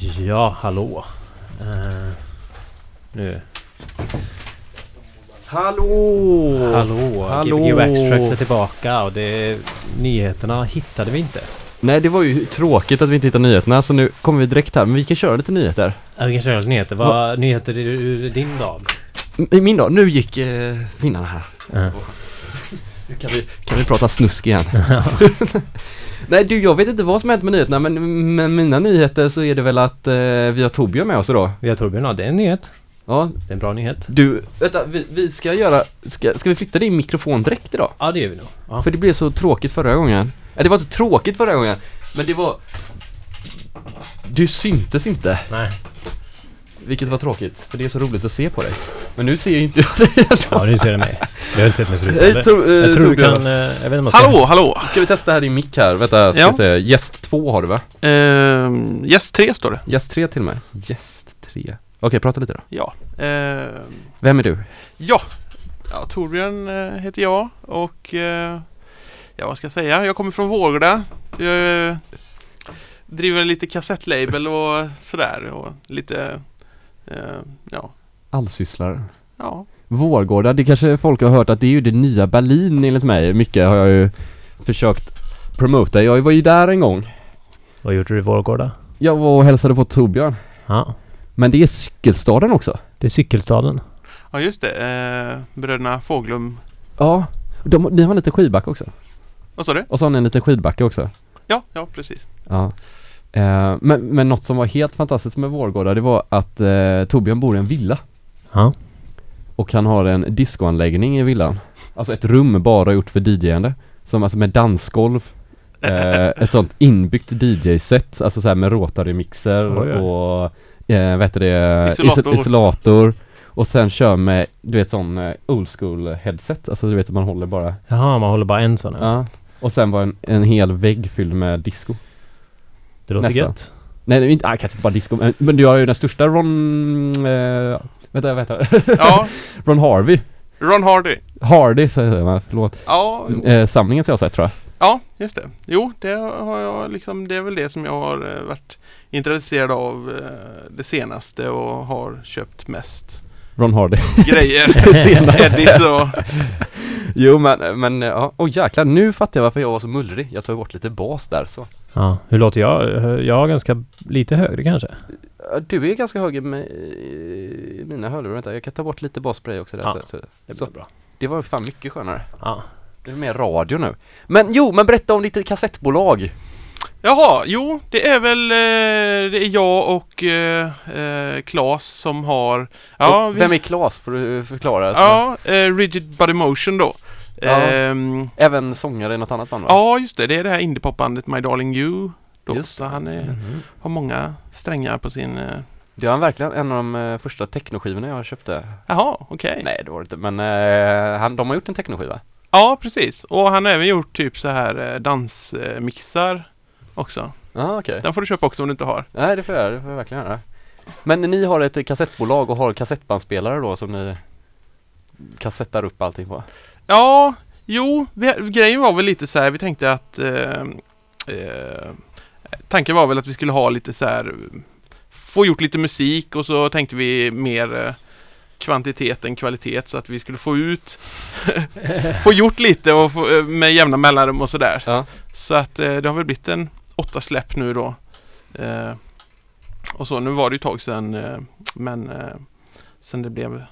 Ja, hallå. Eh, nu. Hallå! Hallå! Hallå! Gbg Waxtrax är tillbaka och det, nyheterna hittade vi inte. Nej det var ju tråkigt att vi inte hittade nyheterna så nu kommer vi direkt här men vi kan köra lite nyheter. Ja, vi kan köra lite nyheter. Vad nyheter ur, ur din dag? I min dag, nu gick eh, vinnarna här. Ja. Nu kan vi, kan vi prata snusk igen. Nej du, jag vet inte vad som hänt med nyheterna men med mina nyheter så är det väl att eh, vi har Torbjörn med oss idag. Vi har Torbjörn, ja, det är en nyhet. Ja, Det är en bra nyhet. du, vänta, vi, vi ska göra, ska, ska vi flytta din mikrofon direkt idag? Ja, det gör vi nog. Ja. För det blev så tråkigt förra gången. Nej, det var inte tråkigt förra gången, men det var... Du syntes inte, Nej. Vilket var tråkigt, för det är så roligt att se på dig. Men nu ser ju inte jag dig. Ja, nu ser du mig. Du har inte sett mig förut Hej eller? Tor- eh, Jag tror du kan... eh, Jag vet inte om jag. Hallå, hallå! Ska vi testa här din mick här? Vänta, ska Ja. jag säga. Gäst 2 har du va? Ehm, Gäst 3 står det. Gäst 3 till med. Gäst 3. Okej, prata lite då. Ja. Ehm, Vem är du? ja. ja, Torbjörn eh, heter jag och ja, vad ska jag säga? Jag kommer från Vårgårda. Jag driver lite kassettlabel och sådär och lite ja, Allsysslare. ja. Vårgårda, det kanske folk har hört att det är ju det nya Berlin enligt mig. Mycket har jag ju försökt promota. Jag var ju där en gång. Vad gjorde du i Vårgårda? Jag var och hälsade på Torbjörn. Ja. Men det är cykelstaden också. Det är cykelstaden. Ja just det, eh, bröderna Fåglum. Ja. De, ni har en liten skidbacke också. Vad sa du? Och så har ni en liten skidbacke också. Ja, ja precis. Ja. Eh, men, men något som var helt fantastiskt med Vårgårda det var att eh, Torbjörn bor i en villa. Ja. Och han har en discoanläggning i villan. Alltså ett rum bara gjort för DJ-ande. Som alltså med dansgolv. Eh, ett sånt inbyggt DJ-set. Alltså så här med rotary-mixer Oj, oj. och eh, vad heter det? Isolator. Iso- isolator. Och sen kör med, du vet sån eh, old school headset. Alltså du vet att man håller bara. Jaha, man håller bara en sån. Ja. Ja. Och sen var en, en hel vägg fylld med disco. Det låter Nästan. gött. Nej, är inte, ah, kanske inte bara disco, men, men du har ju den största Ron... Eh, vänta, vänta. Ja, Ron Harvey. Ron Hardy. Hardy säger man, förlåt. Ja. Eh, samlingen som jag har sett tror jag. Ja, just det. Jo, det har jag liksom, det är väl det som jag har eh, varit intresserad av eh, det senaste och har köpt mest Ron Hardy. grejer. Senaste. Edit och, jo men, men ja. Åh jäklar, nu fattar jag varför jag var så mullrig. Jag tar bort lite bas där så. Ja. Hur låter jag? Jag är ganska lite högre kanske. Du är ganska hög i i mina hörlurar, vänta jag kan ta bort lite bas på dig också där. Ja, så, så. Det Så. blir bra. Det var fan mycket skönare. Ja. Det är mer radio nu. Men jo, men berätta om ditt kassettbolag. jaha, jo, det är väl eh, det är jag och eh, eh, Claes som har Ja, Och vi, Vem är Klas? Får du förklara? ja eh, Rigid Body Motion då. Ja. Ehm, Även sångare i något annat band va? ja, just det. Det är det här indiepopbandet My Darling You. Då. Just Så det. han är, Mhm. har många strängar på sin... Eh, Det var verkligen en av de eh, första technoskivorna jag köpte. jaha, okej. Nej det var det inte, men eh, han, de har gjort en technoskiva. Ja, precis. Och han har även gjort typ så här eh, dansmixar också. Ja okej. Den får du köpa också om du inte har. Nej det får jag göra, det får jag verkligen göra. Men ni har ett kassettbolag och har kassettbandspelare då som ni kassettar upp allting på? Ja, jo, vi, grejen var väl lite så här, vi tänkte att eh, eh, Tanken var väl att vi skulle ha lite så här Få gjort lite musik och så tänkte vi mer eh, kvantitet än kvalitet så att vi skulle få ut Få gjort lite och få, eh, med jämna mellanrum och sådär. Ja. Så att eh, det har väl blivit en åtta släpp nu då. Eh, och så, nu var det ju ett tag sedan men sen det blev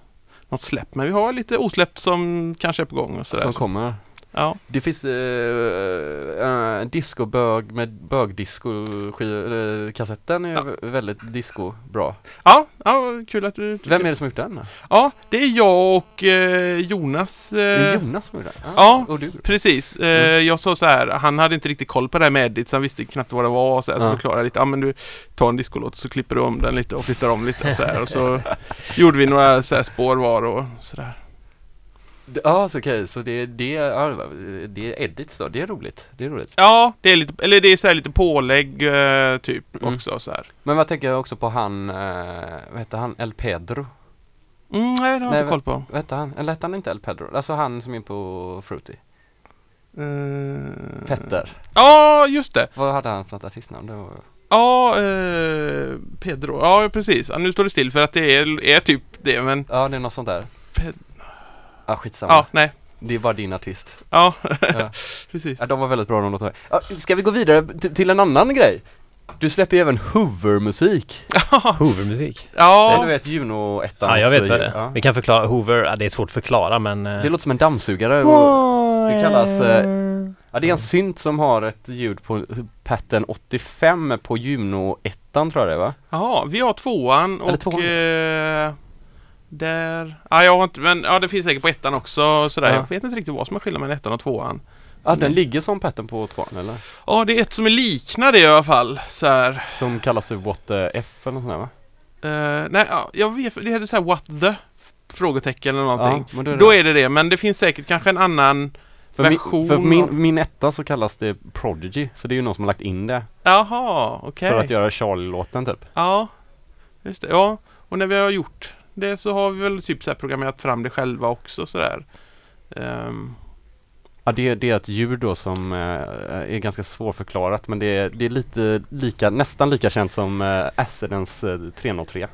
något släpp. Men vi har lite osläppt som kanske är på gång och sådär. Som kommer? Ja, Det finns eh, äh, discobög med bögdisco-kassetten är Ja. vä- väldigt disco bra. ja, ja kul att du tycker- Vem är det som har gjort den? Ja, det är jag och eh, Jonas. Det är Eh, Jonas som har gjort den? ja. Och du? Precis. Eh, Mm. Jag sa så här, han hade inte riktigt koll på det här med edit så han visste knappt vad det var och så, här, så Ja. förklarade jag lite, ja men du tar en discolåt så klipper du om den lite och flyttar om lite och så här och så gjorde vi några så här spår var och sådär. Ja, så okej, så det, det, ja, det är edits då, det är roligt. Det är roligt. Ja, det är lite, eller det är så här lite pålägg eh, typ Mm. också så här. Men vad tänker jag också på han, eh, vad heter han, El Pedro? Mm, nej, det har jag inte koll på. Vad heter han? Eller hette han inte El Pedro? Alltså han som är på Fruity. Eh, Petter. Ja, just det. Vad hade han för något artistnamn? Det var... Ja, eh, Pedro, ja precis. Ja, nu står det still för att det är, är typ det men Ja, det är något sånt där. Ped- Ja, skitsamma. ja, nej. Det är bara din artist. Ja, Ja. precis. Ja, de var väldigt bra de låtarna. Ja, ska vi gå vidare till en annan grej? Du släpper ju även Hoover-musik. Hoover-musik. Ja. Du vet Juno 1 Ja, jag vet vad det är. Ja. Vi kan förklara. Hoover, ja, det är svårt att förklara men... eh, Det låter som en dammsugare. Och, det kallas, eh, ja, det är en synt som har ett ljud på pattern 85 på Juno 1 tror jag det är va? ja, vi har tvåan Eller och tvåan. eh, där... Ja, jag har inte, men ja, det finns säkert på ettan också sådär. Ja. Jag vet inte riktigt vad som är skillnaden mellan ettan och tvåan. Ja, den ligger som pattern på 2 eller? Ja, det är ett som är liknar det i alla fall. Så här. Som kallas för What the F eller något sånt där va? Eh, nej, ja, jag vet, det heter så här What the? Frågetecken eller någonting. Ja, då är det Då är det det, men det finns säkert kanske en annan för min, version för av- min, min etta så kallas det Prodigy, så det är ju någon som har lagt in det Jaha, okej. för att göra Charlie-låten typ. Ja, just det. Ja, och när vi har gjort det så har vi väl typ så här programmerat fram det själva också sådär. Um, Ja, det, det är ett ljud då som eh, är ganska svårförklarat men det är, det är lite lika, nästan lika känt som eh, Acidens eh, 303.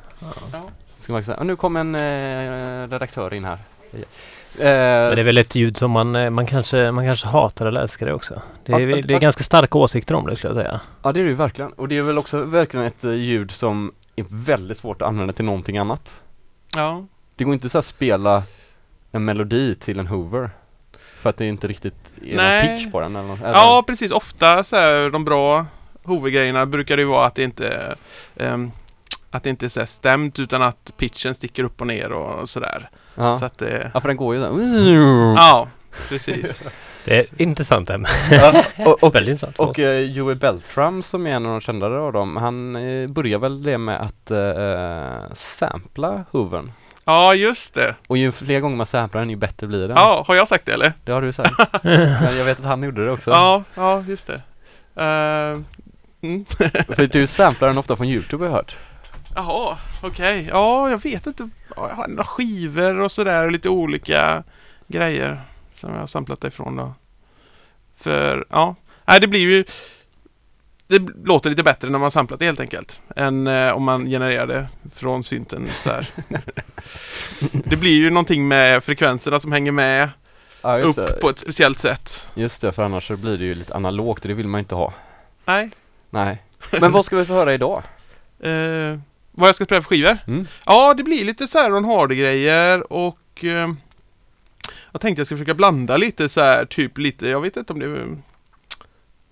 Ska man säga, nu kom en eh, redaktör in här. Men det är väl ett ljud som man, man, kanske, man kanske hatar eller älskar det också. Det är, Ja, det är ganska starka åsikter om det skulle jag säga. Ja det är det ju verkligen. Och det är väl också verkligen ett ljud som är väldigt svårt att använda till någonting annat. Ja, Det går inte så att spela en melodi till en Hoover. För att det inte riktigt är Nej. någon pitch på den eller något. eller- ja, precis. Ofta så här, de bra huvudgrejerna brukar det ju vara att det inte ehm, att det inte är så stämt utan att pitchen sticker upp och ner och sådär. ja. Så att det... ja för den går ju där. Ja, precis. Det är intressant ämne. Ja, och, och, Väldigt intressant och eh, Joey Beltram som är en av de kändare av dem, han uh, börjar väl det med att uh, sampla Hoovern. Ja, just det. Och ju fler gånger man samplar den ju bättre blir den. Ja, har jag sagt det eller? Det har du sagt. Men jag vet att han gjorde det också. Ja, ja, just det. Eh, mm. För du samplar den ofta från Youtube har jag hört. Jaha, okej. Ja, jag vet inte. Ja, Jag har några skivor och sådär och lite olika grejer som jag har samplat ifrån då. För, ja. Nej, det blir ju... Det låter lite bättre när man samplat det helt enkelt. Än eh, om man genererar det från synten så här. det blir ju någonting med frekvenserna som hänger med Ja upp det. på ett speciellt sätt. Just det, för annars så blir det ju lite analogt och det vill man inte ha. Nej. Nej. Men vad ska vi få höra idag? Eh, vad jag ska spela för skivor? Mm. Ja, det blir lite så här Ron Hardy-grejer och eh, jag tänkte jag ska försöka blanda lite så här, typ lite, jag vet inte om det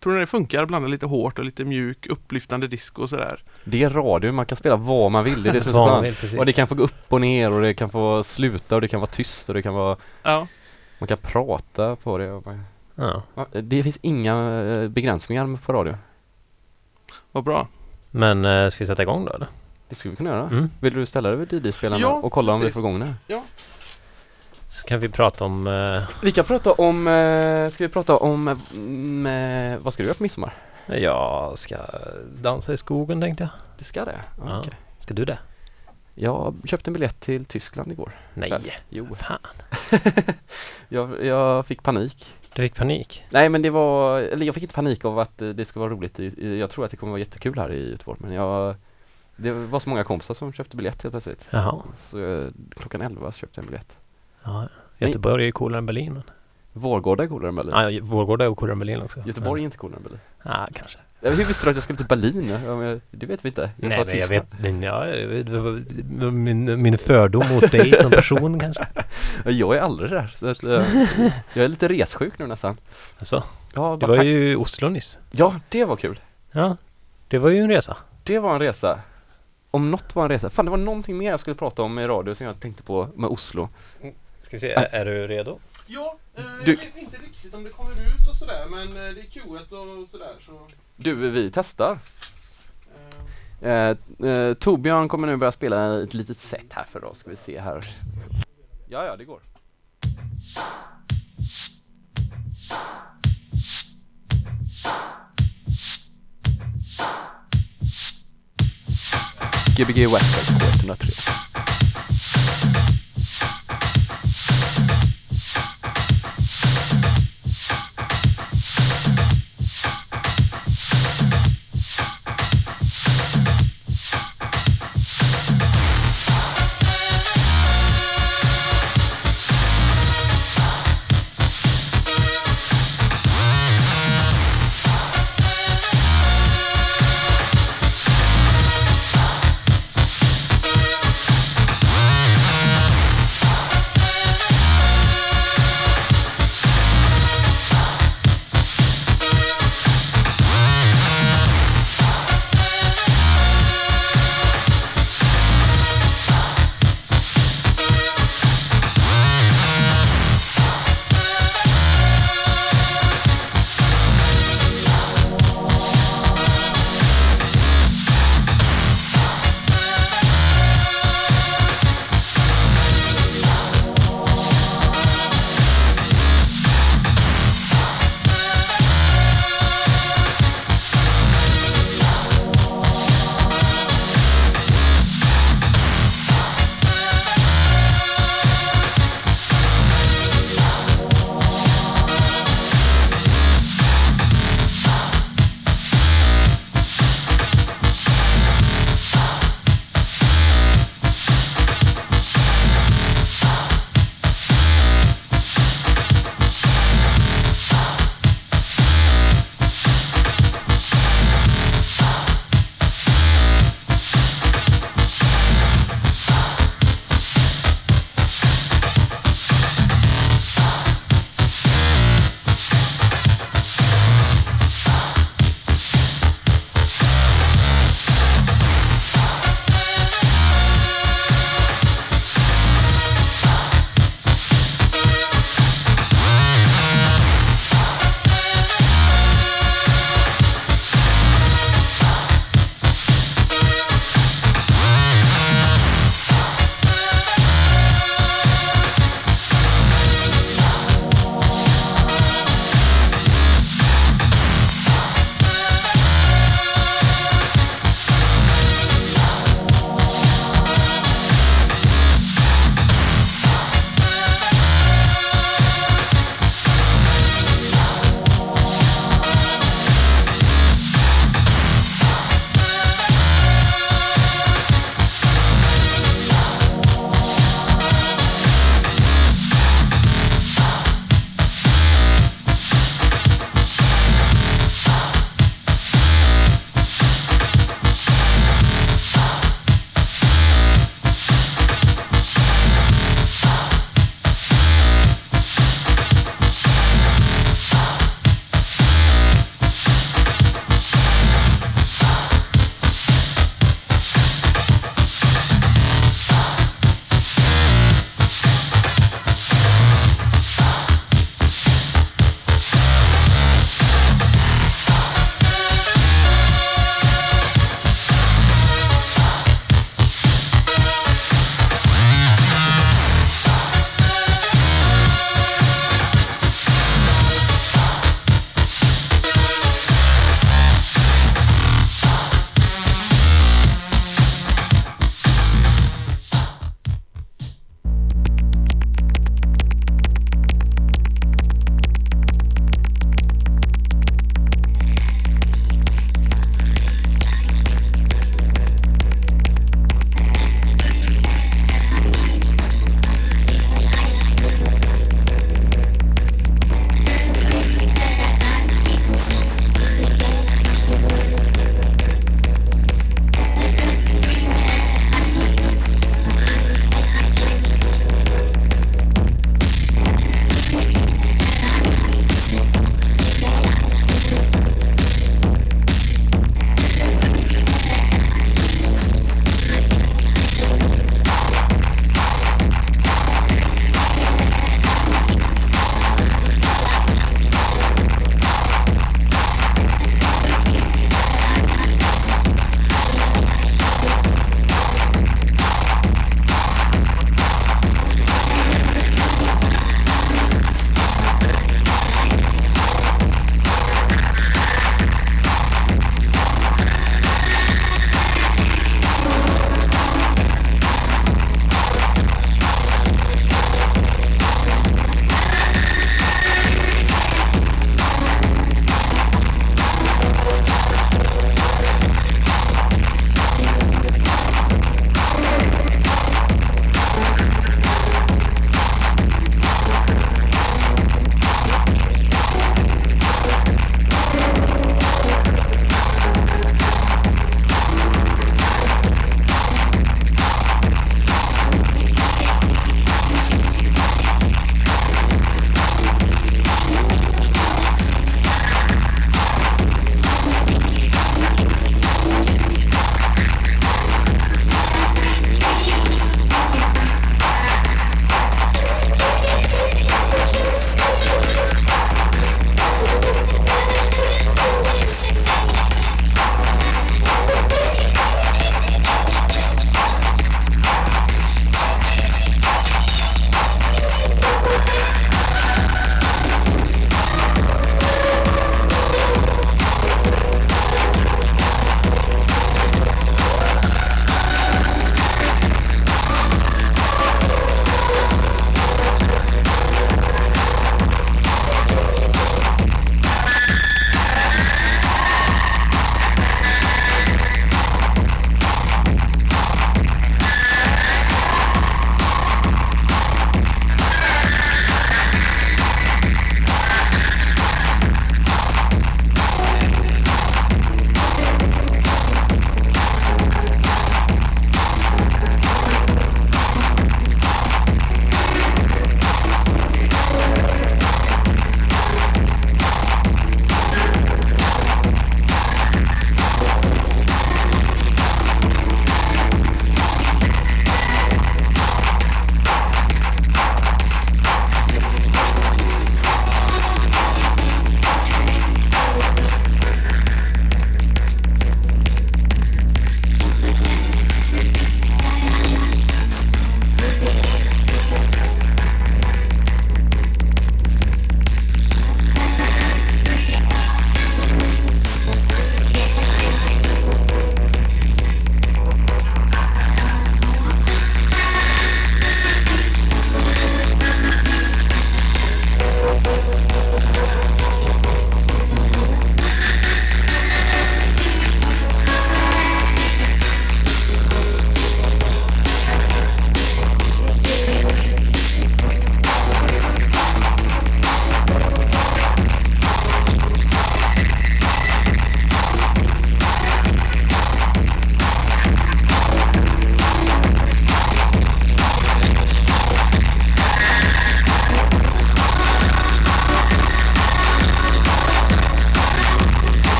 Tror ni det funkar att blanda lite hårt och lite mjuk upplyftande disco och sådär? Det är radio, man kan spela vad man vill. Det är det som är så precis. Och det kan få gå upp och ner och det kan få sluta och det kan vara tyst och det kan vara Ja. Man kan prata på det ja. Ja, Det finns inga eh, begränsningar på radio. Vad bra. Men eh, ska vi sätta igång då eller? Det skulle vi kunna göra. Mm. Vill du ställa dig vid DD-spelarna Ja, och kolla om vi precis. får igång det? Så kan vi prata om... Eh, Vi kan prata om, eh, ska vi prata om, eh, mm, eh, vad ska du göra på midsommar? jag ska dansa i skogen tänkte jag. Det ska det? Ja, okej. Ska du det? Jag köpte en biljett till Tyskland igår. Nej. Kväll. Jo. Fan. jag, jag fick panik. Du fick panik. Nej men det var, eller jag fick inte panik av att eh, det ska vara roligt. i- i- Jag tror att det kommer vara jättekul här i Göteborg men jag Det var så många kompisar som köpte biljett helt plötsligt. Jaha. Så eh, klockan 11 så köpte jag en biljett. Ja. Göteborg är ju coolare än Berlin. Men. Vårgårda är coolare än Berlin. Ja, Vårgårda är coolare än Berlin också. Göteborg är inte coolare än Berlin. Ja, kanske. Hur visste du att jag skulle till Berlin? Det vet vi inte. Jag Nej, men jag vet, ja, min, min fördom mot dig som person kanske. Ja, Jag är aldrig där. Så att, eh, jag är lite ressjuk nu nästan. Alltså, Ja, du var ju i Oslo nyss. ja, det var kul. Ja, det var ju en resa. Det var en resa. Om något var en resa. Fan, det var någonting mer jag skulle prata om i radio som jag tänkte på med Oslo. Ska vi se, är, är du redo? Ja, eh, Du- jag vet inte riktigt om det kommer ut och sådär men eh, det är Q1 och sådär så... Du, vi testar. Eh, Eh, eh, Torbjörn kommer nu börja spela ett litet set här för oss. Ska vi se här. Ja, ja, det går. Gbg Western K103.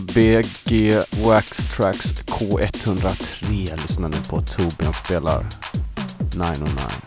Gbg Wax Tracks K103 lyssnar ni på Torbjörn spelar 909.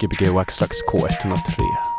GBG Waxtrax K103.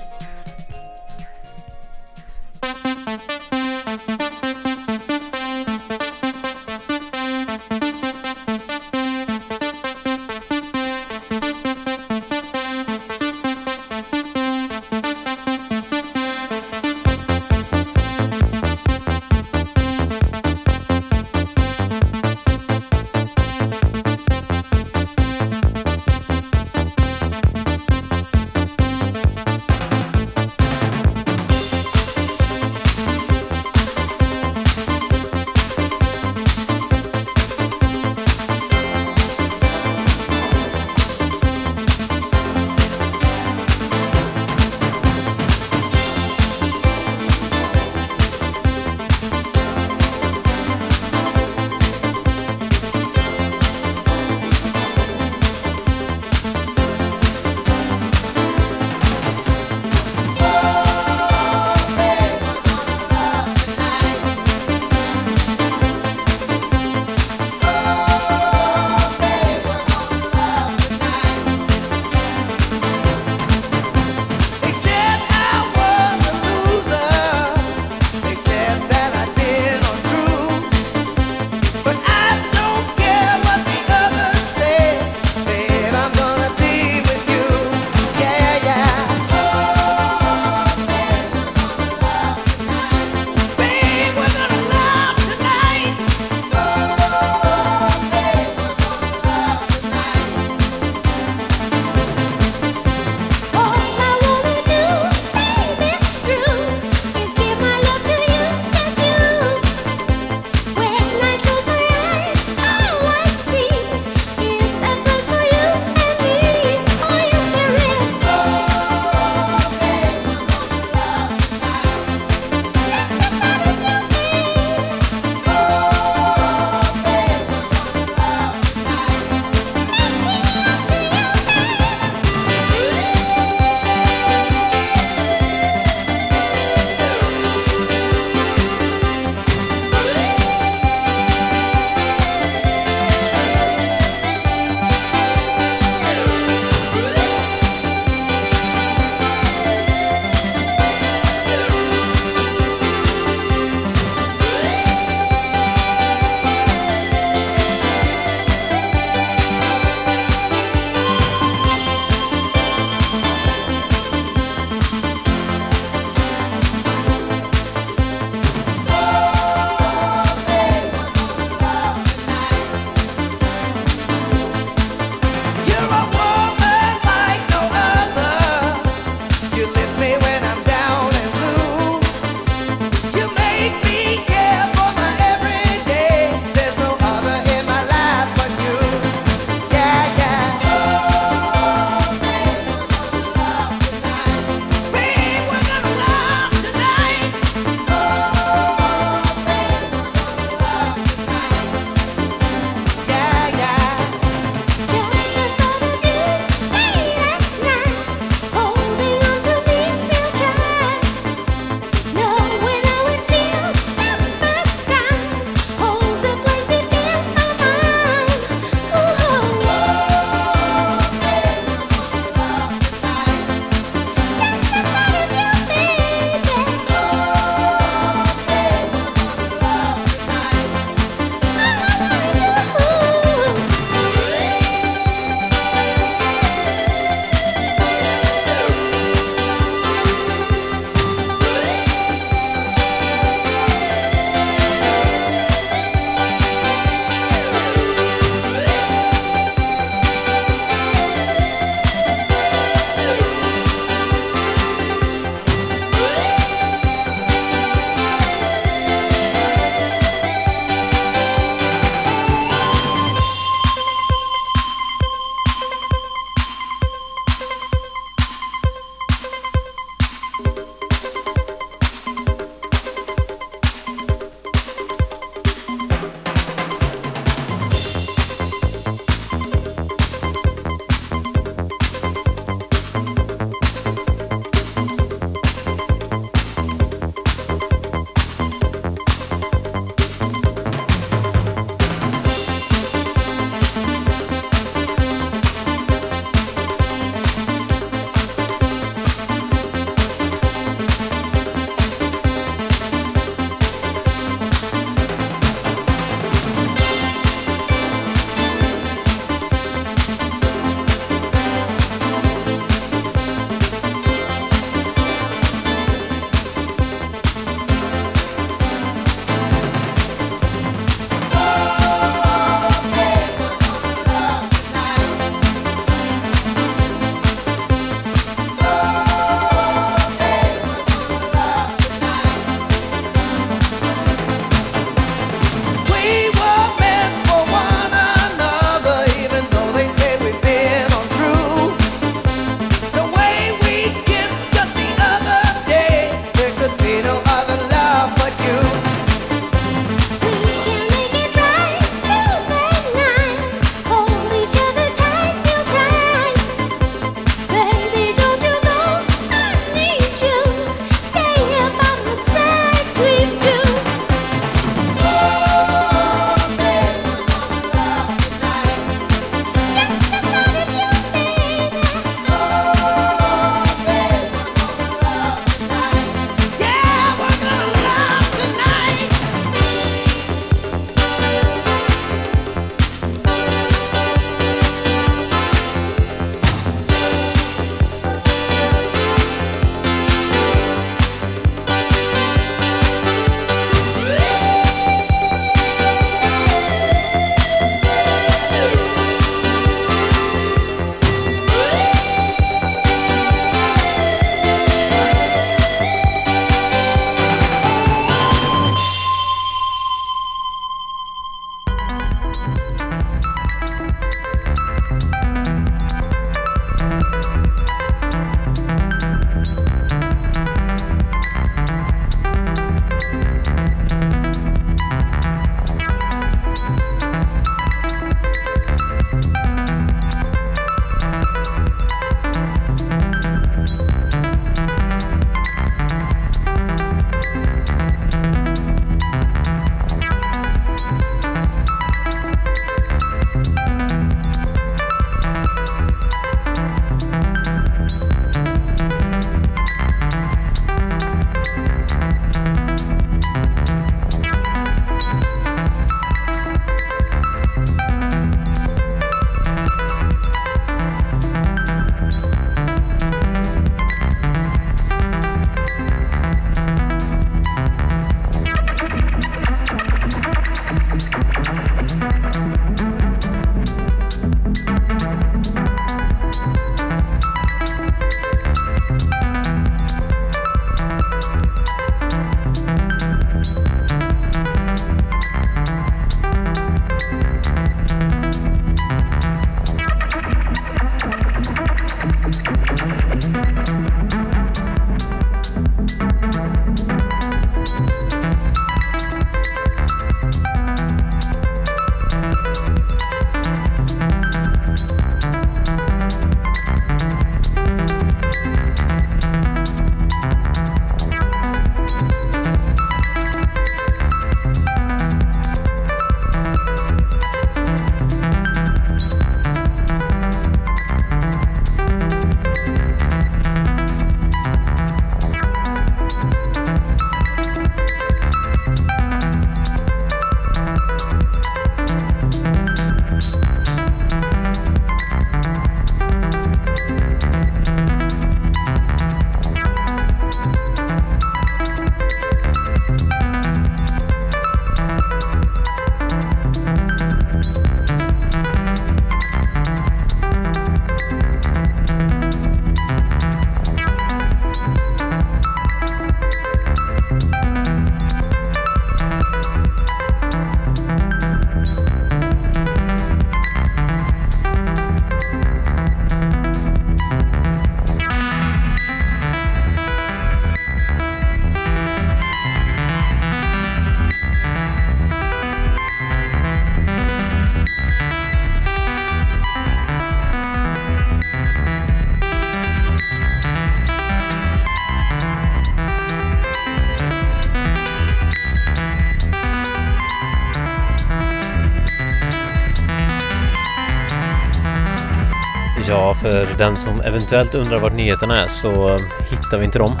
Den som eventuellt undrar vart nyheterna är så hittar vi inte dem.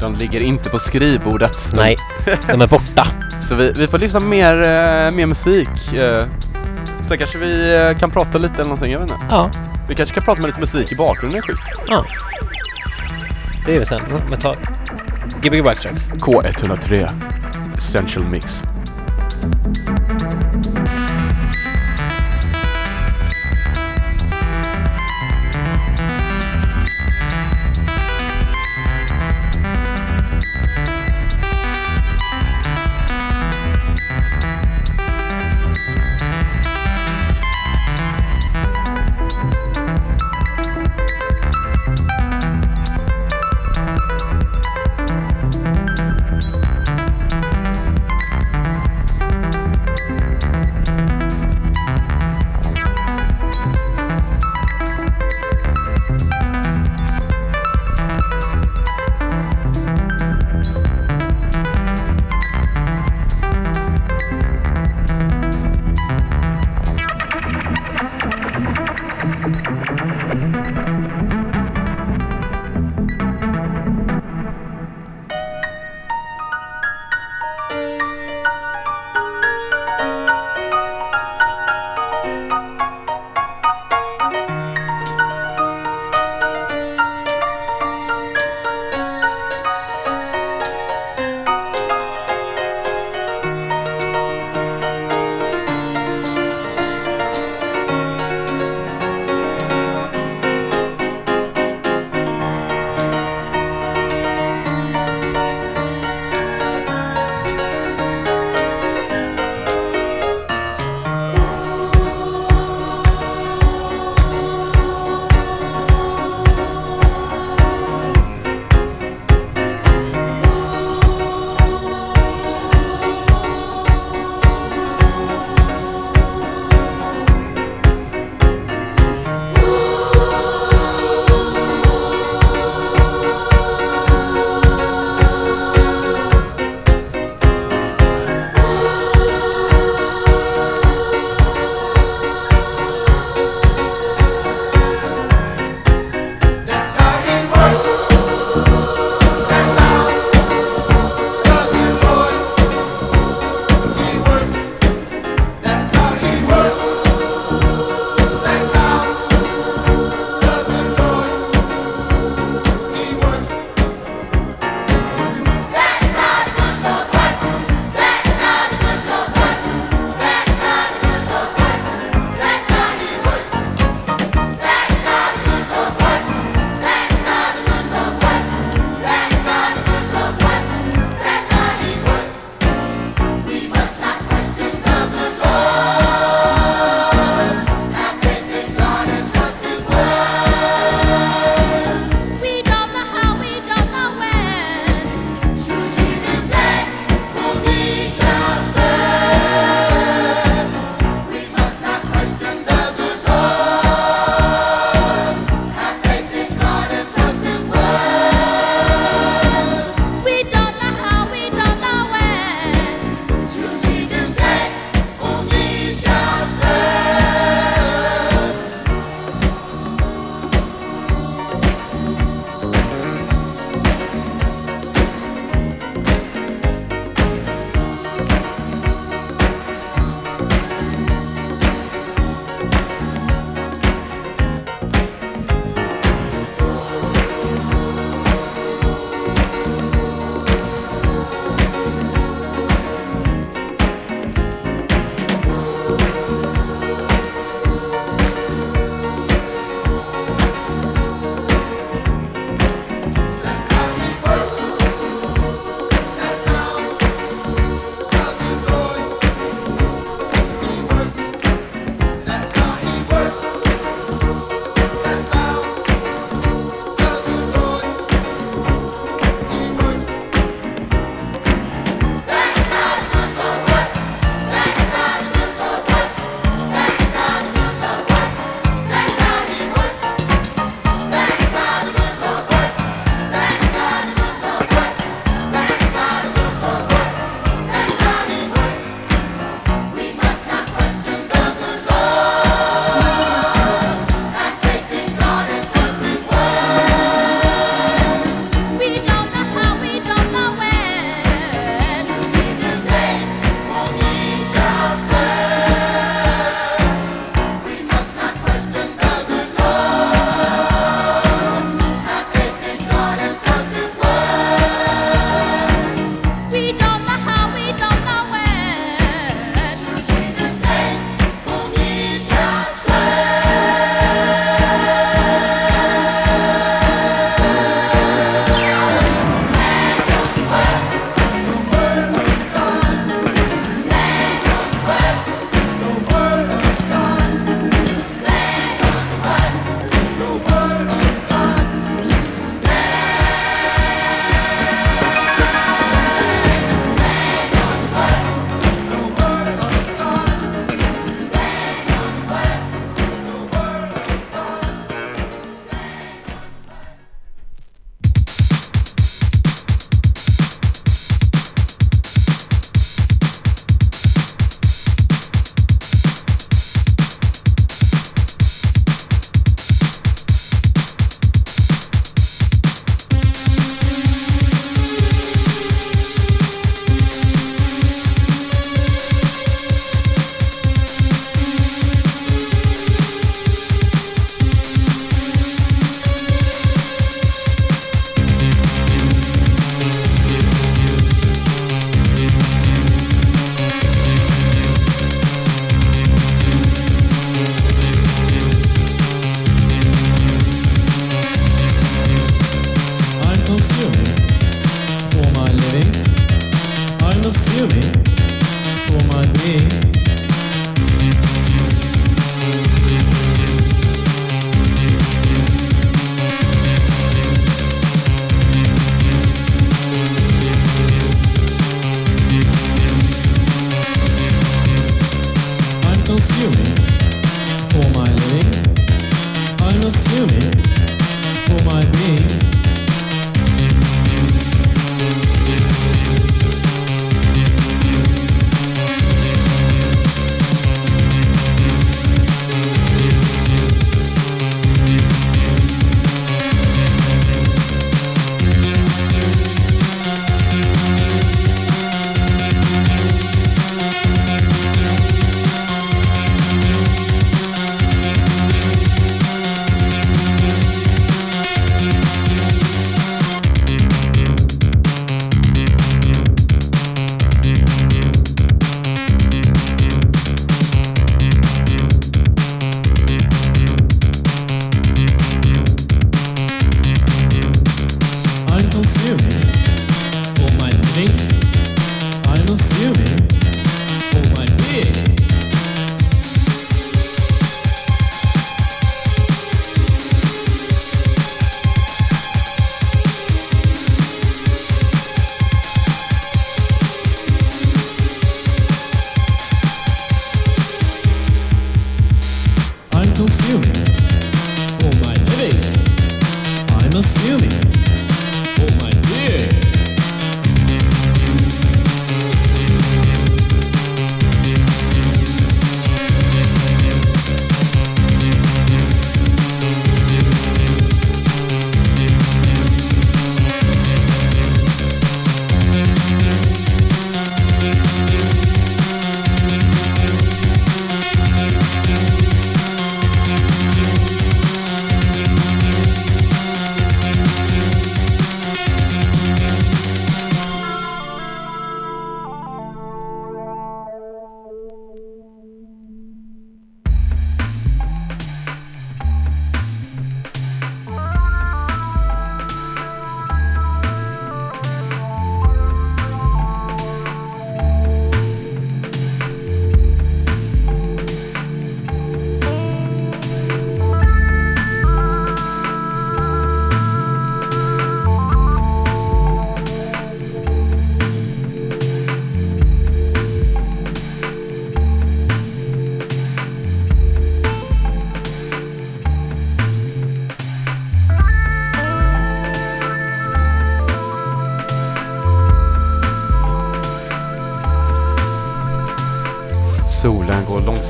De ligger inte på skrivbordet. De- Nej, de är borta. Så vi, vi får lyssna mer, eh, mer musik. Eh, sen kanske vi eh, kan prata lite eller någonting, jag vet inte. Ja, Vi kanske kan prata med lite musik i bakgrunden, schysst. ja. Det gör vi sen. Mm, Men ta... Gbg Backstracks. K103 Essential Mix.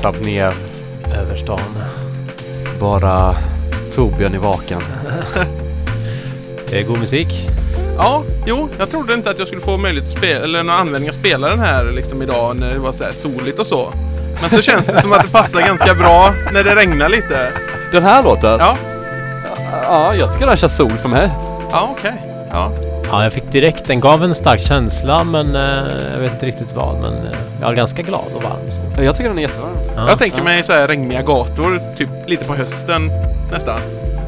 Långsamt ner. Över stan. Bara Torbjörn är vaken. Det är god musik. Ja, jo, jag trodde inte att jag skulle få möjlighet att spela, eller någon användning att spela den här liksom idag när det var så här soligt och så. Men så känns det som att det passar ganska bra när det regnar lite. Den här låten? Ja, Ja, jag tycker den känns sol för mig. ja okej. Ja. Ja, jag fick direkt, den gav en stark känsla men eh, jag vet inte riktigt vad. Men eh, jag är ganska glad och varm. Så. Jag tycker den är jättevarm. Ja. Jag tänker mig så här regniga gator, typ lite på hösten nästan.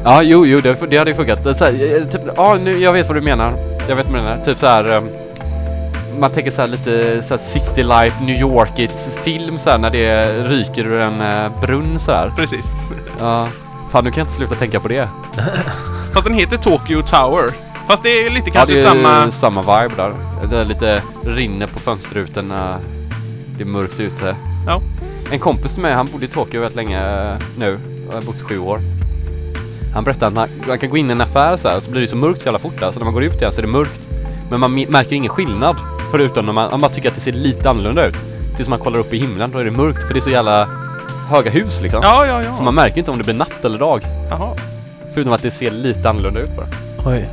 Ja, jo, jo, det, det hade ju funkat. Det Så här, eh, typ, ja, nu, jag vet vad du menar. Jag vet vad du menar. Typ så här. ehm, Man tänker så här lite så här City Life, New Yorkigt film så här när det ryker ur en eh, brunn så här. Precis. Ja. Fan, nu kan jag inte sluta tänka på det. Fast den heter Tokyo Tower. Fast det är lite Ja, kanske det är samma... samma vibe där. Det är lite rinner på fönsterrutorna. Det är mörkt ute. Ja. En kompis mig, han bodde i Tokyo väldigt länge eh, nu. Jag har bott i sju år. Han berättade att man, man kan gå in i en affär så här, så blir det så mörkt så jävla fort där. Så när man går ut igen så är det mörkt. Men man märker ingen skillnad. Förutom när man, man bara tycker att det ser lite annorlunda ut. Tills man kollar upp i himlen, då är det mörkt. För det är så jävla höga hus liksom. Ja, ja, ja. Så man märker inte om det blir natt eller dag. Jaha. Förutom att det ser lite annorlunda ut bara. Oj.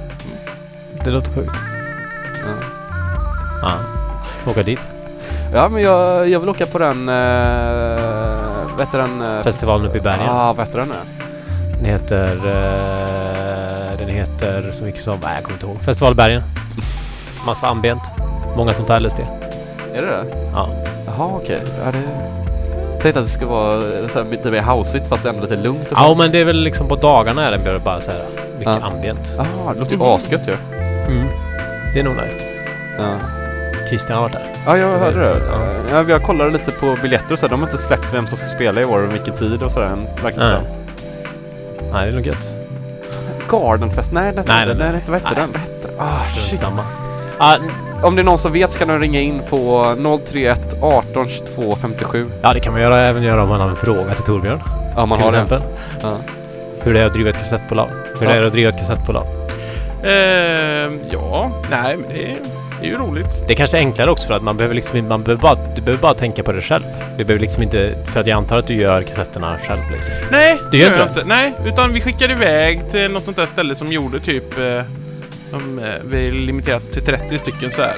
Det låter sjukt. Ja. Ja. Åka dit. Ja men jag, jag vill åka på den, vad heter den? Uh, Festivalen uppe i bergen. Ja, vad heter den nu? Den heter... eh, den heter så mycket som... Nej, jag kommer inte ihåg. Festivalbergen. Massa ambient. Många som tar LSD. Är det det? Ja. Jaha okej. Ja, det... Jag tänkte att det skulle vara eh, så här, lite mer houseigt fast ändå lite lugnt och Ja, men det är väl liksom på dagarna är den bara så här mycket Ja. ambient. Jaha, det låter ju asgött ju. Mm. Det är nog nice. Ja. Christian har varit där. ja, jag hörde det. Ja. Ja, vi har kollat lite på biljetter och så. här. De har inte släppt vem som ska spela i år och vilken tid och sådär än. Verkar det Nej. Nej, det är nog gött. Gardenfest? Nej, det Nej, nej. nej, vad hette den? Vad hette den? Ah, shit. samma. Ah, om det är någon som vet så kan de ringa in på 031 18 22 57. Ja, det kan man göra, även göra om man har en fråga till Torbjörn. Ja, man till har det. exempel. Ja. Hur det är att driva ett kassettbolag. Hur det Ja. är att driva ett kassettbolag. Ehm, ja, nej men det är, det är ju roligt. Det är kanske är enklare också för att man behöver liksom man behöver bara, du behöver bara tänka på det själv. Du behöver liksom inte, för att jag antar att du gör kassetterna själv liksom. Nej, Det gör jag inte Nej, utan vi skickade iväg till något sånt där ställe som gjorde typ... Eh, de, eh, vi är limiterat till 30 stycken så här.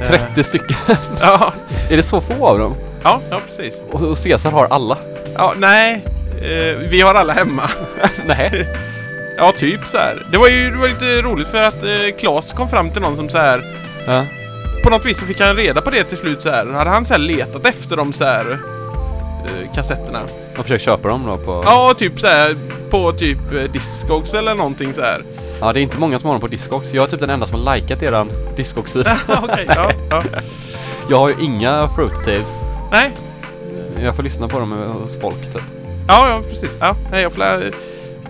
Eh, 30 stycken. Ja, Är det så få av dem? ja, ja precis. Och, och Cesar har alla? Ja, nej. Eh, vi har alla hemma. Nej. Ja, typ så här. Det var ju det var lite roligt för att eh, Claes kom fram till någon som så här... Ja. På något vis så fick han reda på det till slut så här. Hade han så här letat efter de så här eh, kassetterna. Och försöker köpa dem då på... Ja, typ så här på typ eh, Discogs eller någonting så här. Ja, det är inte många som har dem på Discogs. Jag är typ den enda som har likat eran Discogs-sida. Okej, ja, ja. Jag har ju inga Fruity Tapes. Nej, Jag får lyssna på dem hos folk typ. ja, ja precis. Ja, nej, jag får lä-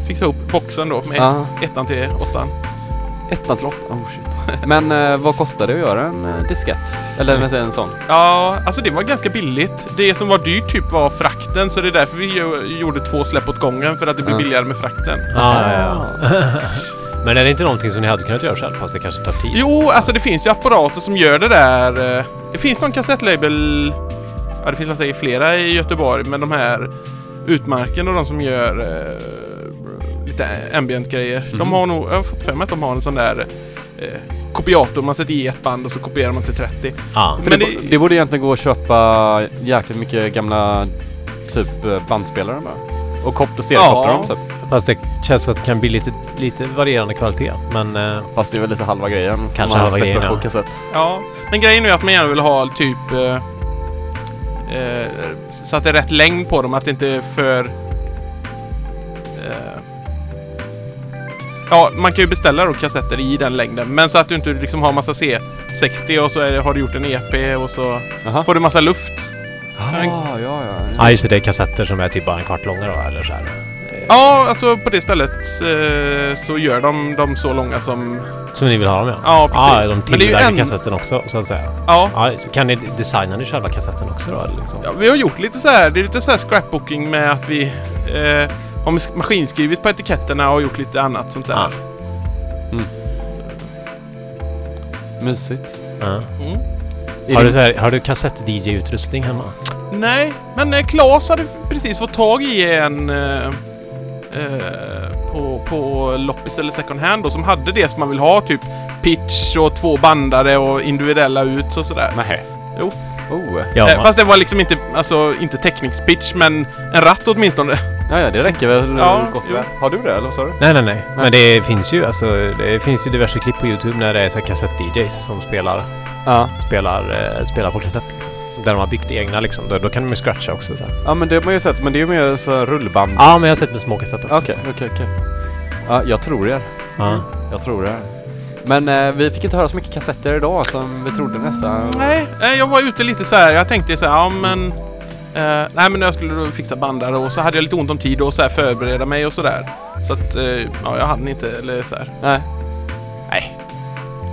fixa ihop boxen då med Ja. ettan till åttan. Ettan till åttan. Oh shit. Men eh, vad kostar det att göra en eh, diskett? Eller en, en sån? Ja, alltså det var ganska billigt. Det som var dyrt typ var frakten, så det är därför vi ju- gjorde två släpp åt gången, för att det blir Ja. billigare med frakten. Ja, ja, ja. Men är det inte någonting som ni hade kunnat göra själv fast det kanske tar tid? Jo, alltså det finns ju apparater som gör det där. eh, Det finns någon kassettlabel, ja det finns säger flera i Göteborg, men de här Utmarken och de som gör eh, lite ambient-grejer. De Mhm. har nog, jag har fått för mig att de har en sån där eh, kopiator man sätter i ett band och så kopierar man till 30. Ja. Men det, det- det borde egentligen gå att köpa jäkligt mycket gamla typ eh, bandspelare bara. Och koppla, seriekoppla Ja. dem typ. Fast det känns som att det kan bli lite, lite varierande kvalitet. Men eh, Fast det är väl lite halva grejen. Kanske halva grejen, på ja. kassett. Ja, men grejen är att man gärna vill ha typ eh, eh, så att det är rätt längd på dem, att det inte är för... Ja, man kan ju beställa då kassetter i den längden, men så att du inte liksom har massa C60 och så är det, har du gjort en EP och så Jaha. får du massa luft. Ah, ja, ja. ja, just det. Det är kassetter som är typ bara en kvart långa då, eller så här. Ja, alltså på det stället eh, så gör de dem så långa som... Som ni vill ha dem ja. Ja, Ja, precis. de Men det är ju tillverkar en- kassetten också, så att säga. Ja, Ja, kan ni designa ni själva kassetten också då? Eller liksom? Ja, vi har gjort lite så här. Det är lite så här scrapbooking med att vi eh, har mas- maskinskrivit på etiketterna och gjort lite annat sånt där. Ja. Mysigt. Ja. Mm. Har, du så här, har du kassett-DJ-utrustning hemma? Nej, men eh, Claes hade precis fått tag i en eh, eh, på, på loppis eller second hand då, som hade det som man vill ha. Typ pitch och två bandare och individuella ut och sådär. Nähä. Jo. Oh. Ja, eh, fast det var liksom inte, alltså inte teknikspitch men en ratt åtminstone. Ja, ja, det räcker väl Ja, gott väl. Har du det eller vad sa du? Nej, nej, nej. Men det finns ju alltså, det finns ju diverse klipp på Youtube när det är så här kassett-DJs som spelar, Ja. spelar, eh, spelar på kassett. Liksom. Där de har byggt egna liksom. Då, då kan de ju scratcha också så här. Ja, men det har man ju sett. Men det är ju mer så här rullband. Ja, men jag har sett med små kassetter också. Okej, okej, okej. Ja, jag tror er. Ja. Jag tror er. Men eh, vi fick inte höra så mycket kassetter idag som vi trodde nästan. Nej, eh, jag var ute lite så här. Jag tänkte så här, ja men... Eh, nej men jag skulle då fixa bandare och så hade jag lite ont om tid och så här förbereda mig och sådär. Så att, eh, ja jag hann inte eller så här. Nej. Nej.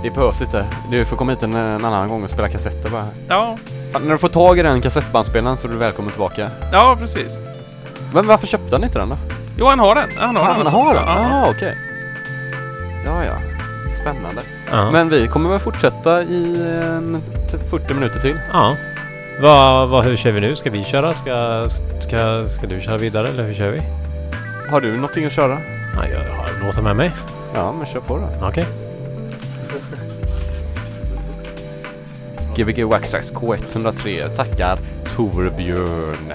Det behövs inte. Du får komma hit en, en annan gång och spela kassetter bara. Ja, Fan, när du får tag i den kassettbandspelaren så är du välkommen tillbaka. ja precis. Men varför köpte han inte den då? Jo han har den. Han har den. Han har den? Ja, ja. Ja, okej. Ja, ja. Spännande. Ja. Men vi kommer väl fortsätta i en, typ 40 minuter till. ja. Vad, vad, hur kör vi nu? Ska vi köra? Ska, ska, ska du köra vidare eller hur kör vi? Har du någonting att köra? Ja, jag har låtar med mig. Ja, men kör på då. Okej. Gbg Waxtrax K103 tackar Torbjörn.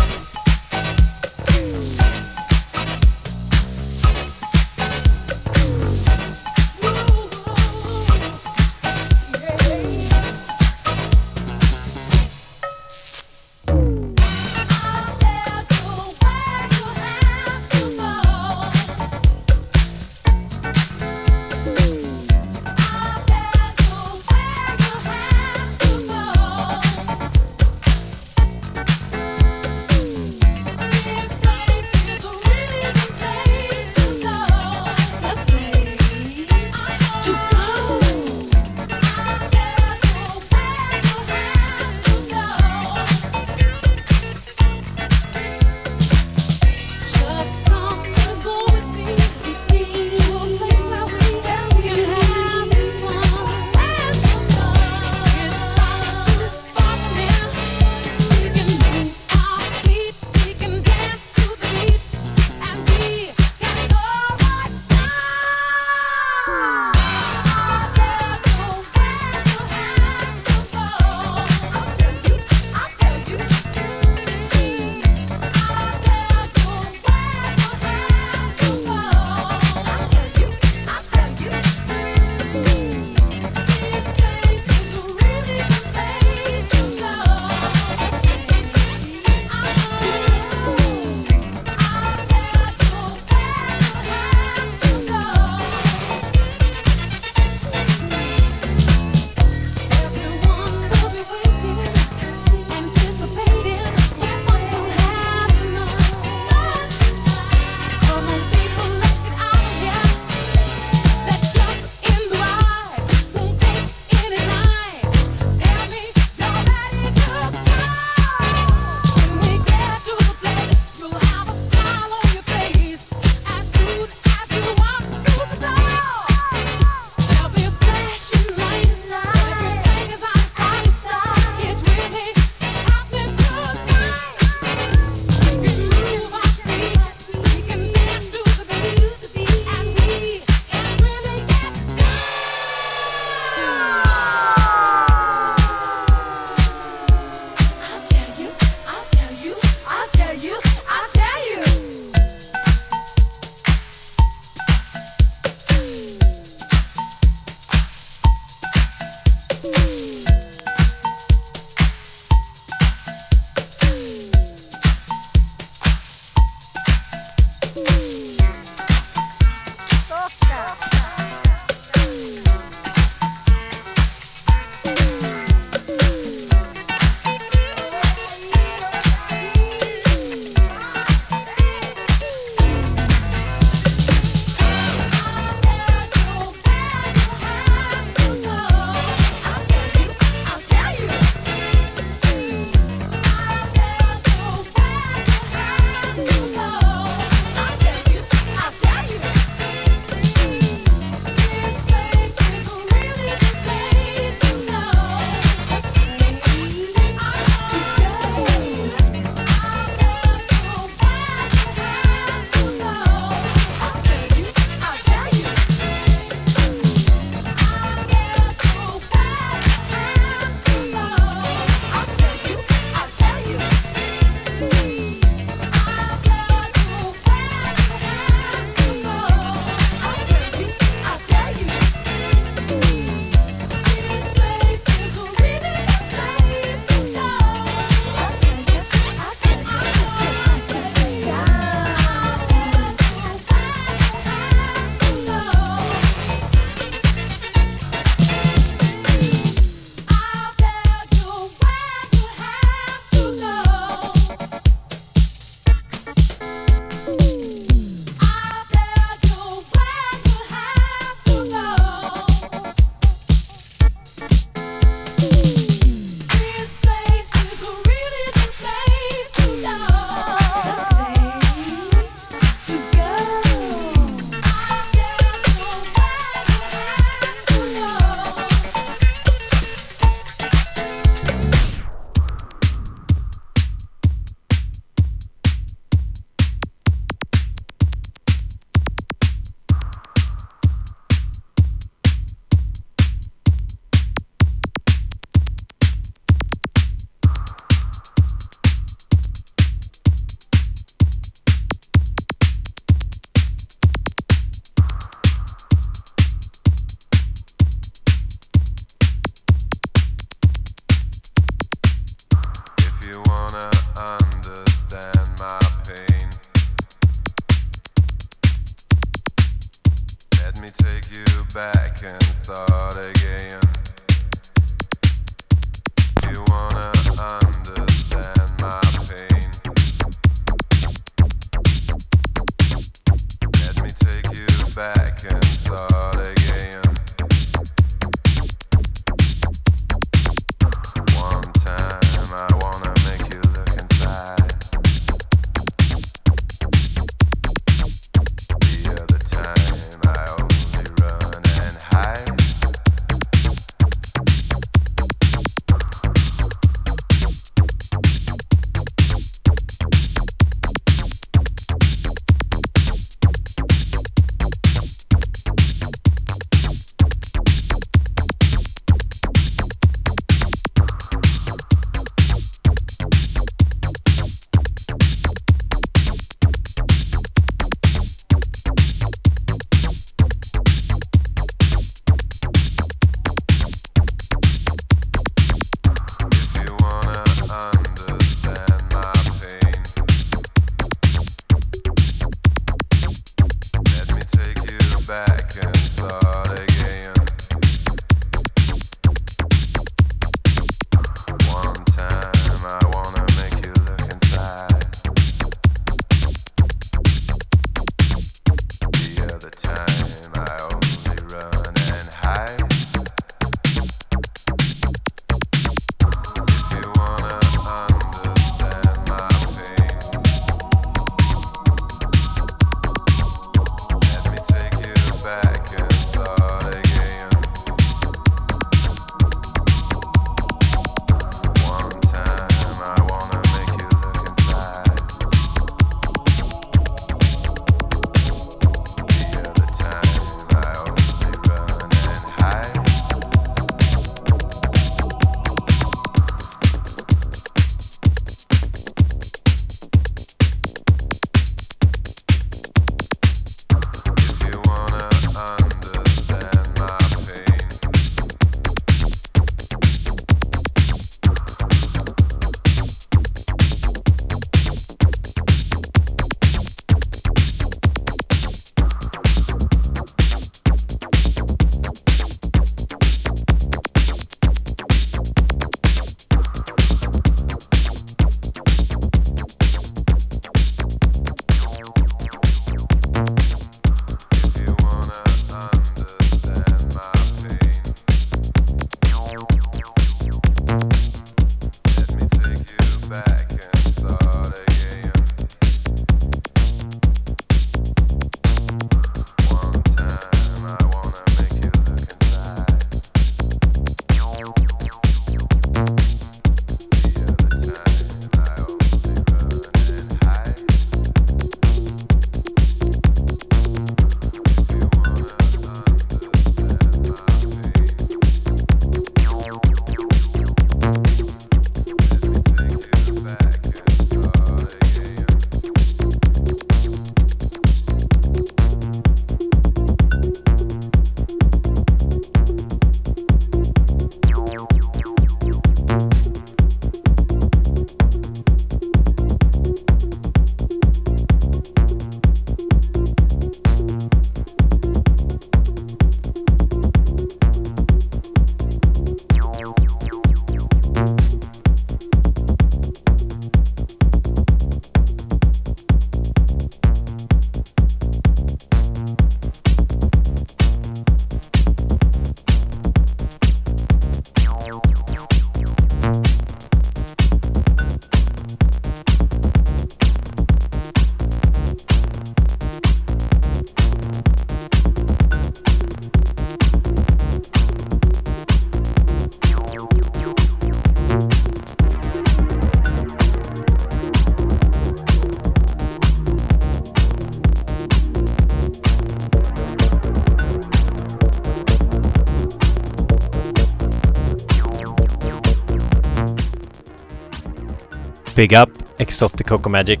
Big Up, Exotic Coco Magic.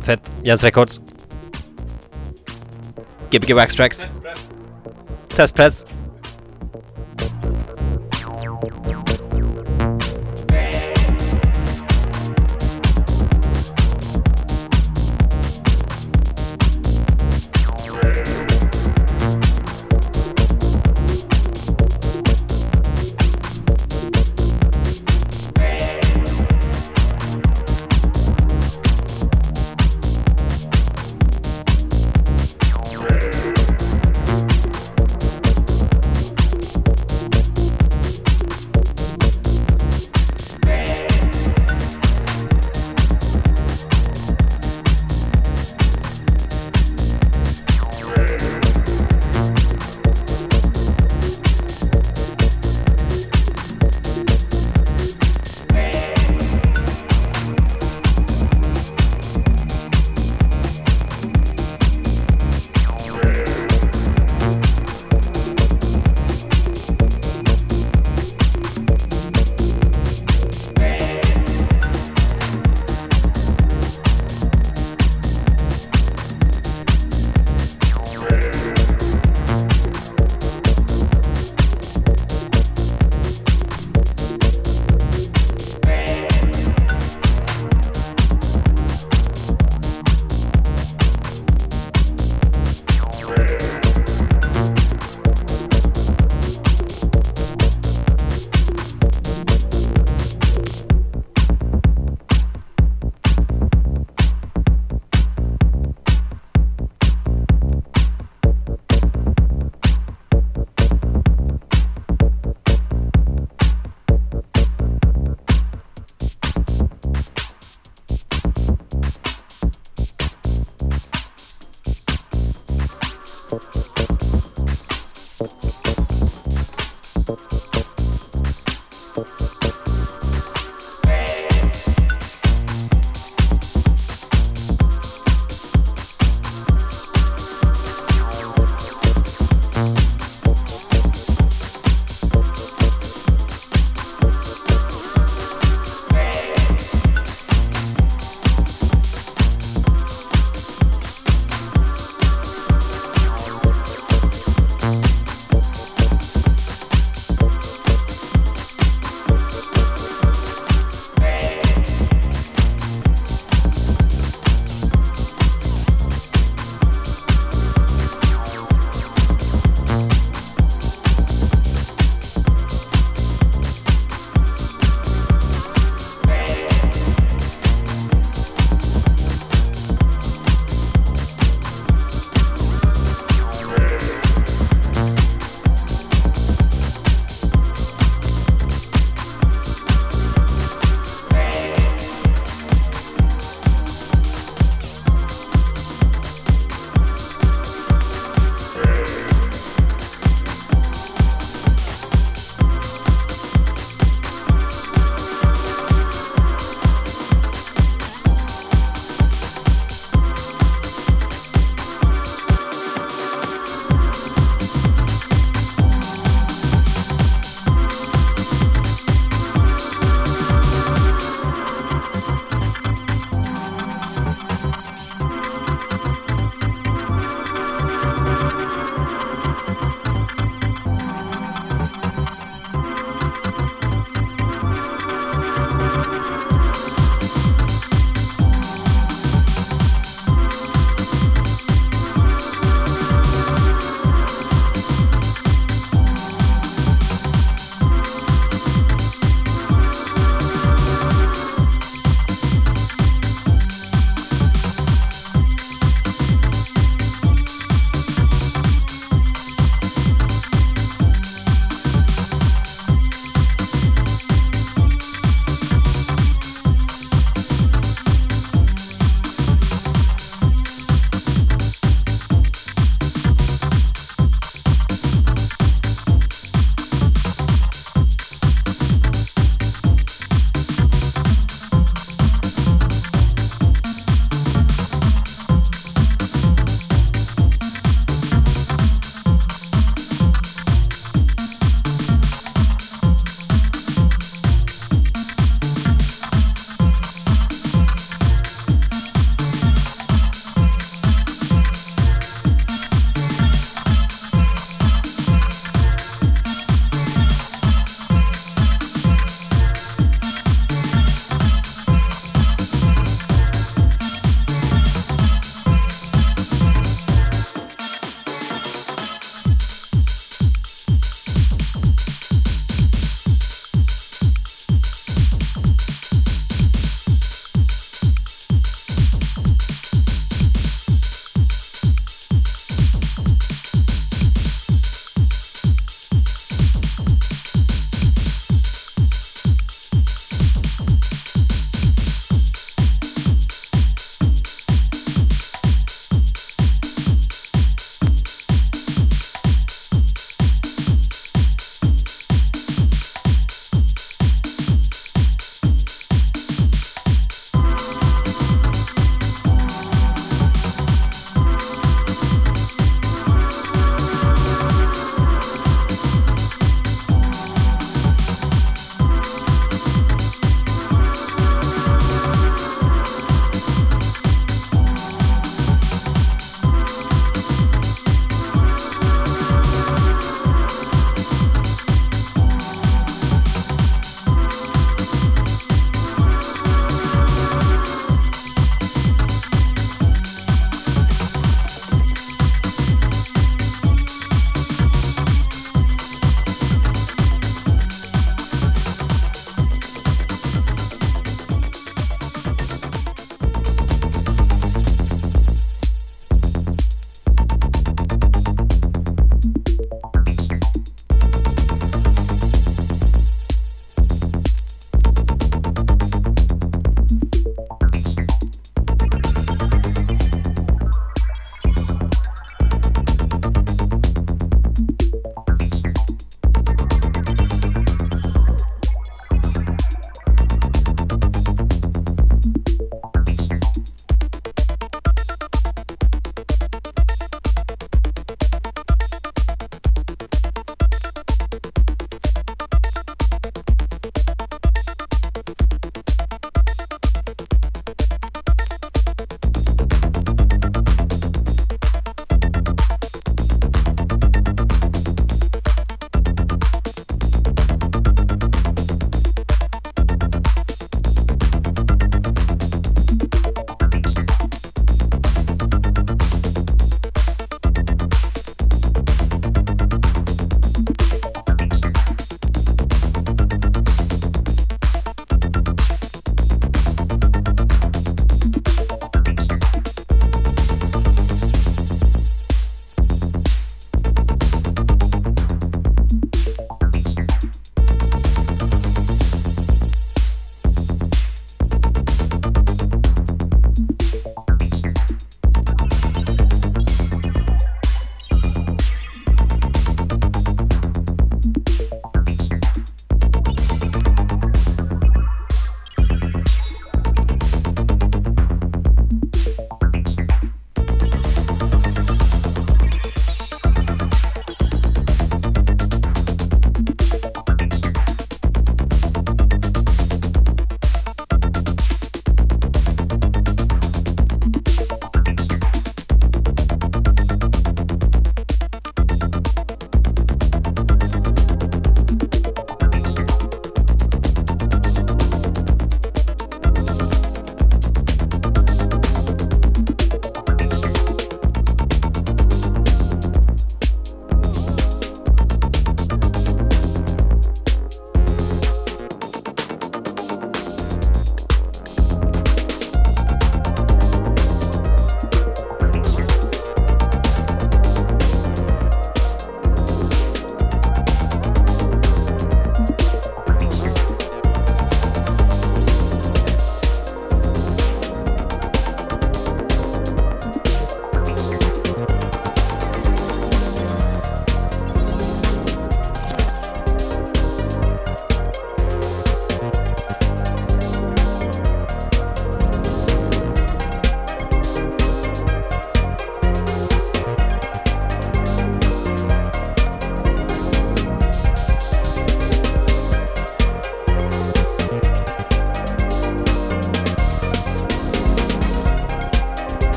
Fett, Jens Records. Gbg Wax Tracks. Test press.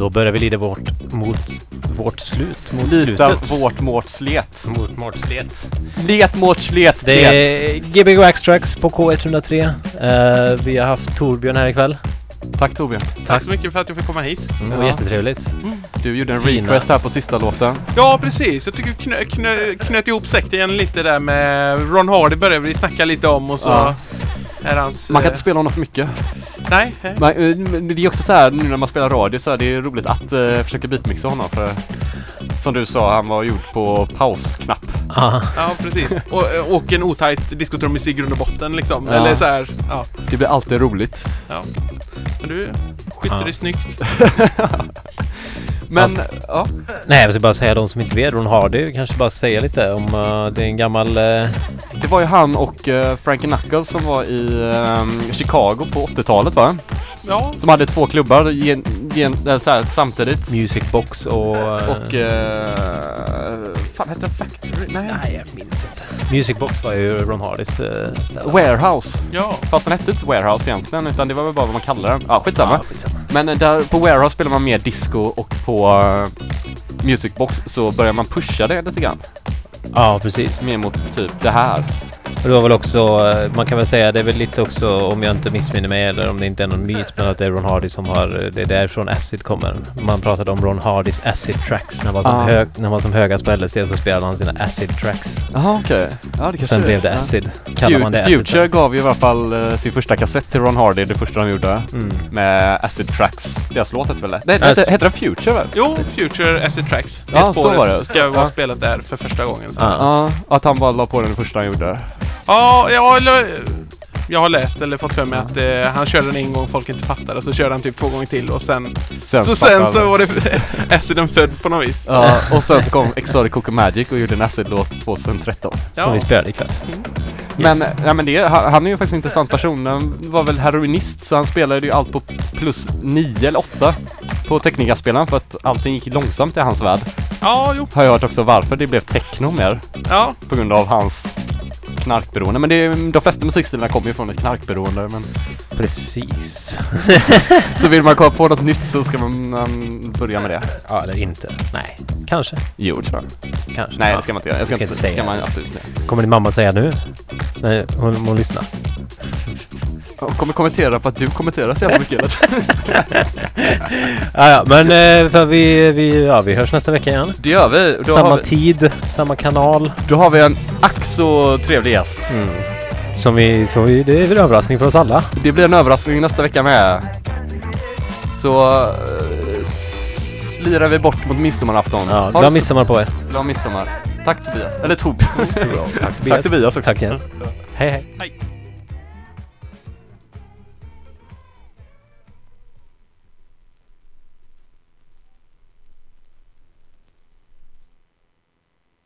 Då börjar vi lida vårt, mot vårt slut. Mot Lita slutet. vårt mårt slet. Mot vårt slet. Let mårt slet. Det är Gbg Waxtrax på K103. Eh, vi har haft Torbjörn här ikväll. Tack Torbjörn. Tack så mycket för att jag fick komma hit. Mm, det var Ja. jättetrevligt. Du gjorde en Fina. request här på sista låten. Ja, precis. Jag tycker knö, knö, knöt ihop säcken lite där med Ron Hardy började vi snacka lite om och så Ja. är hans... Man kan eh, inte spela honom för mycket. Nej, nej. Men, eh, men det är också så här nu när man spelar radio så är det är roligt att uh, försöka beatmixa honom för som du sa, han var gjord på pausknapp. Ah, Ja, precis. Och, och en otajt diskotrummis i grund och botten liksom. Ja. Eller så här, ja. Det blir alltid roligt. Men du skytte Ja. det snyggt. Men, ja. nej, jag ska bara säga de som inte vet. Ron Hardy kanske bara säga lite om uh, det är en gammal... eh, Det var ju han och uh, Frankie Knuckles som var i ehm, Chicago på 80-talet va? Ja, Som hade två klubbar gen, gen, äh, så här, samtidigt. Music Box och... eh, Och... Uh, fan hette det Factory? Nej. nej, jag minns inte. Music Box var ju Ron Hardys uh, ställe. Warehouse. ja. Fast den hette inte Warehouse egentligen utan det var väl bara vad man kallade den. Ja, skitsamma. Ja, skitsamma. Men eh, där på Warehouse spelar man mer disco och på eh, Music Box så börjar man pusha det lite grann. Ja, precis. Mer mot typ det här. Och det var väl också, eh, man kan väl säga, det är väl lite också, om jag inte missminner mig eller om det inte är någon myt, men att det är Ron Hardy som har, eh, det är därifrån Acid kommer. Man pratade om Ron Hardys Acid Tracks. När han var som, Ah. hög, när han var som högast på LSD så spelade han sina Acid Tracks. Jaha okej. Ja det kanske sen blev det Ja. Acid. Kallar man det Fu- Acid. Future gav ju i alla fall eh, sin första kassett till Ron Hardy, det första de gjorde. Mm. Med Acid Tracks. Deras låt hette väl det? Nej, hette, hette den Future väl? Jo, Future Acid Tracks. Det Ja, så var det. ska vara Ja. spelat där för första gången. Ja. Att han bara la på den första han gjorde. Ja, ja eller, jag har läst eller fått för mig att eh, han körde den en gång folk inte fattade och så körde han typ två gånger till och sen... Sen så sen så det. var det Aciden född på något vis. Ja, och sen så kom Exotic Coco Magic och gjorde en Acid-låt 2013. Som Ja. vi spelade ikväll. Men, ja, men det, han, han är ju faktiskt en intressant person. Han var väl heroinist så han spelade ju allt på plus 9 eller 8 på Teknikaspelaren för att allting gick långsamt i hans värld. Ja, jo. Har jag hört också varför det blev techno mer Ja, på grund av hans knarkberoende. Men det, är- de flesta musikstilarna kommer ju från ett knarkberoende. Men, Precis. så vill man komma på något nytt så ska man um, börja med det. Ja, eller inte. Nej, kanske. Jo, tror jag. Kanske. Nej, det ska man inte göra. Jag ska, ska inte säga. Ska man absolut inte. Kommer din mamma säga nu? Nej, hon, hon lyssnar. Jag kommer kommentera på att du kommenterar så jävla mycket. Ja, ja, men eh, för vi, vi, ja, vi hörs nästa vecka igen. det gör vi. Då samma vi, tid, samma kanal. då har vi en ack så trevlig gäst. Mm. Som vi, som vi, det är väl en överraskning för oss alla. Det blir en överraskning nästa vecka med. Så uh, slirar vi bort mot midsommarafton. Ja, glad så- midsommar på er. Glad midsommar. Tack Tobias. Eller Tobias. Tack Tack Tobias. Tack Jens. Hej hej. hej.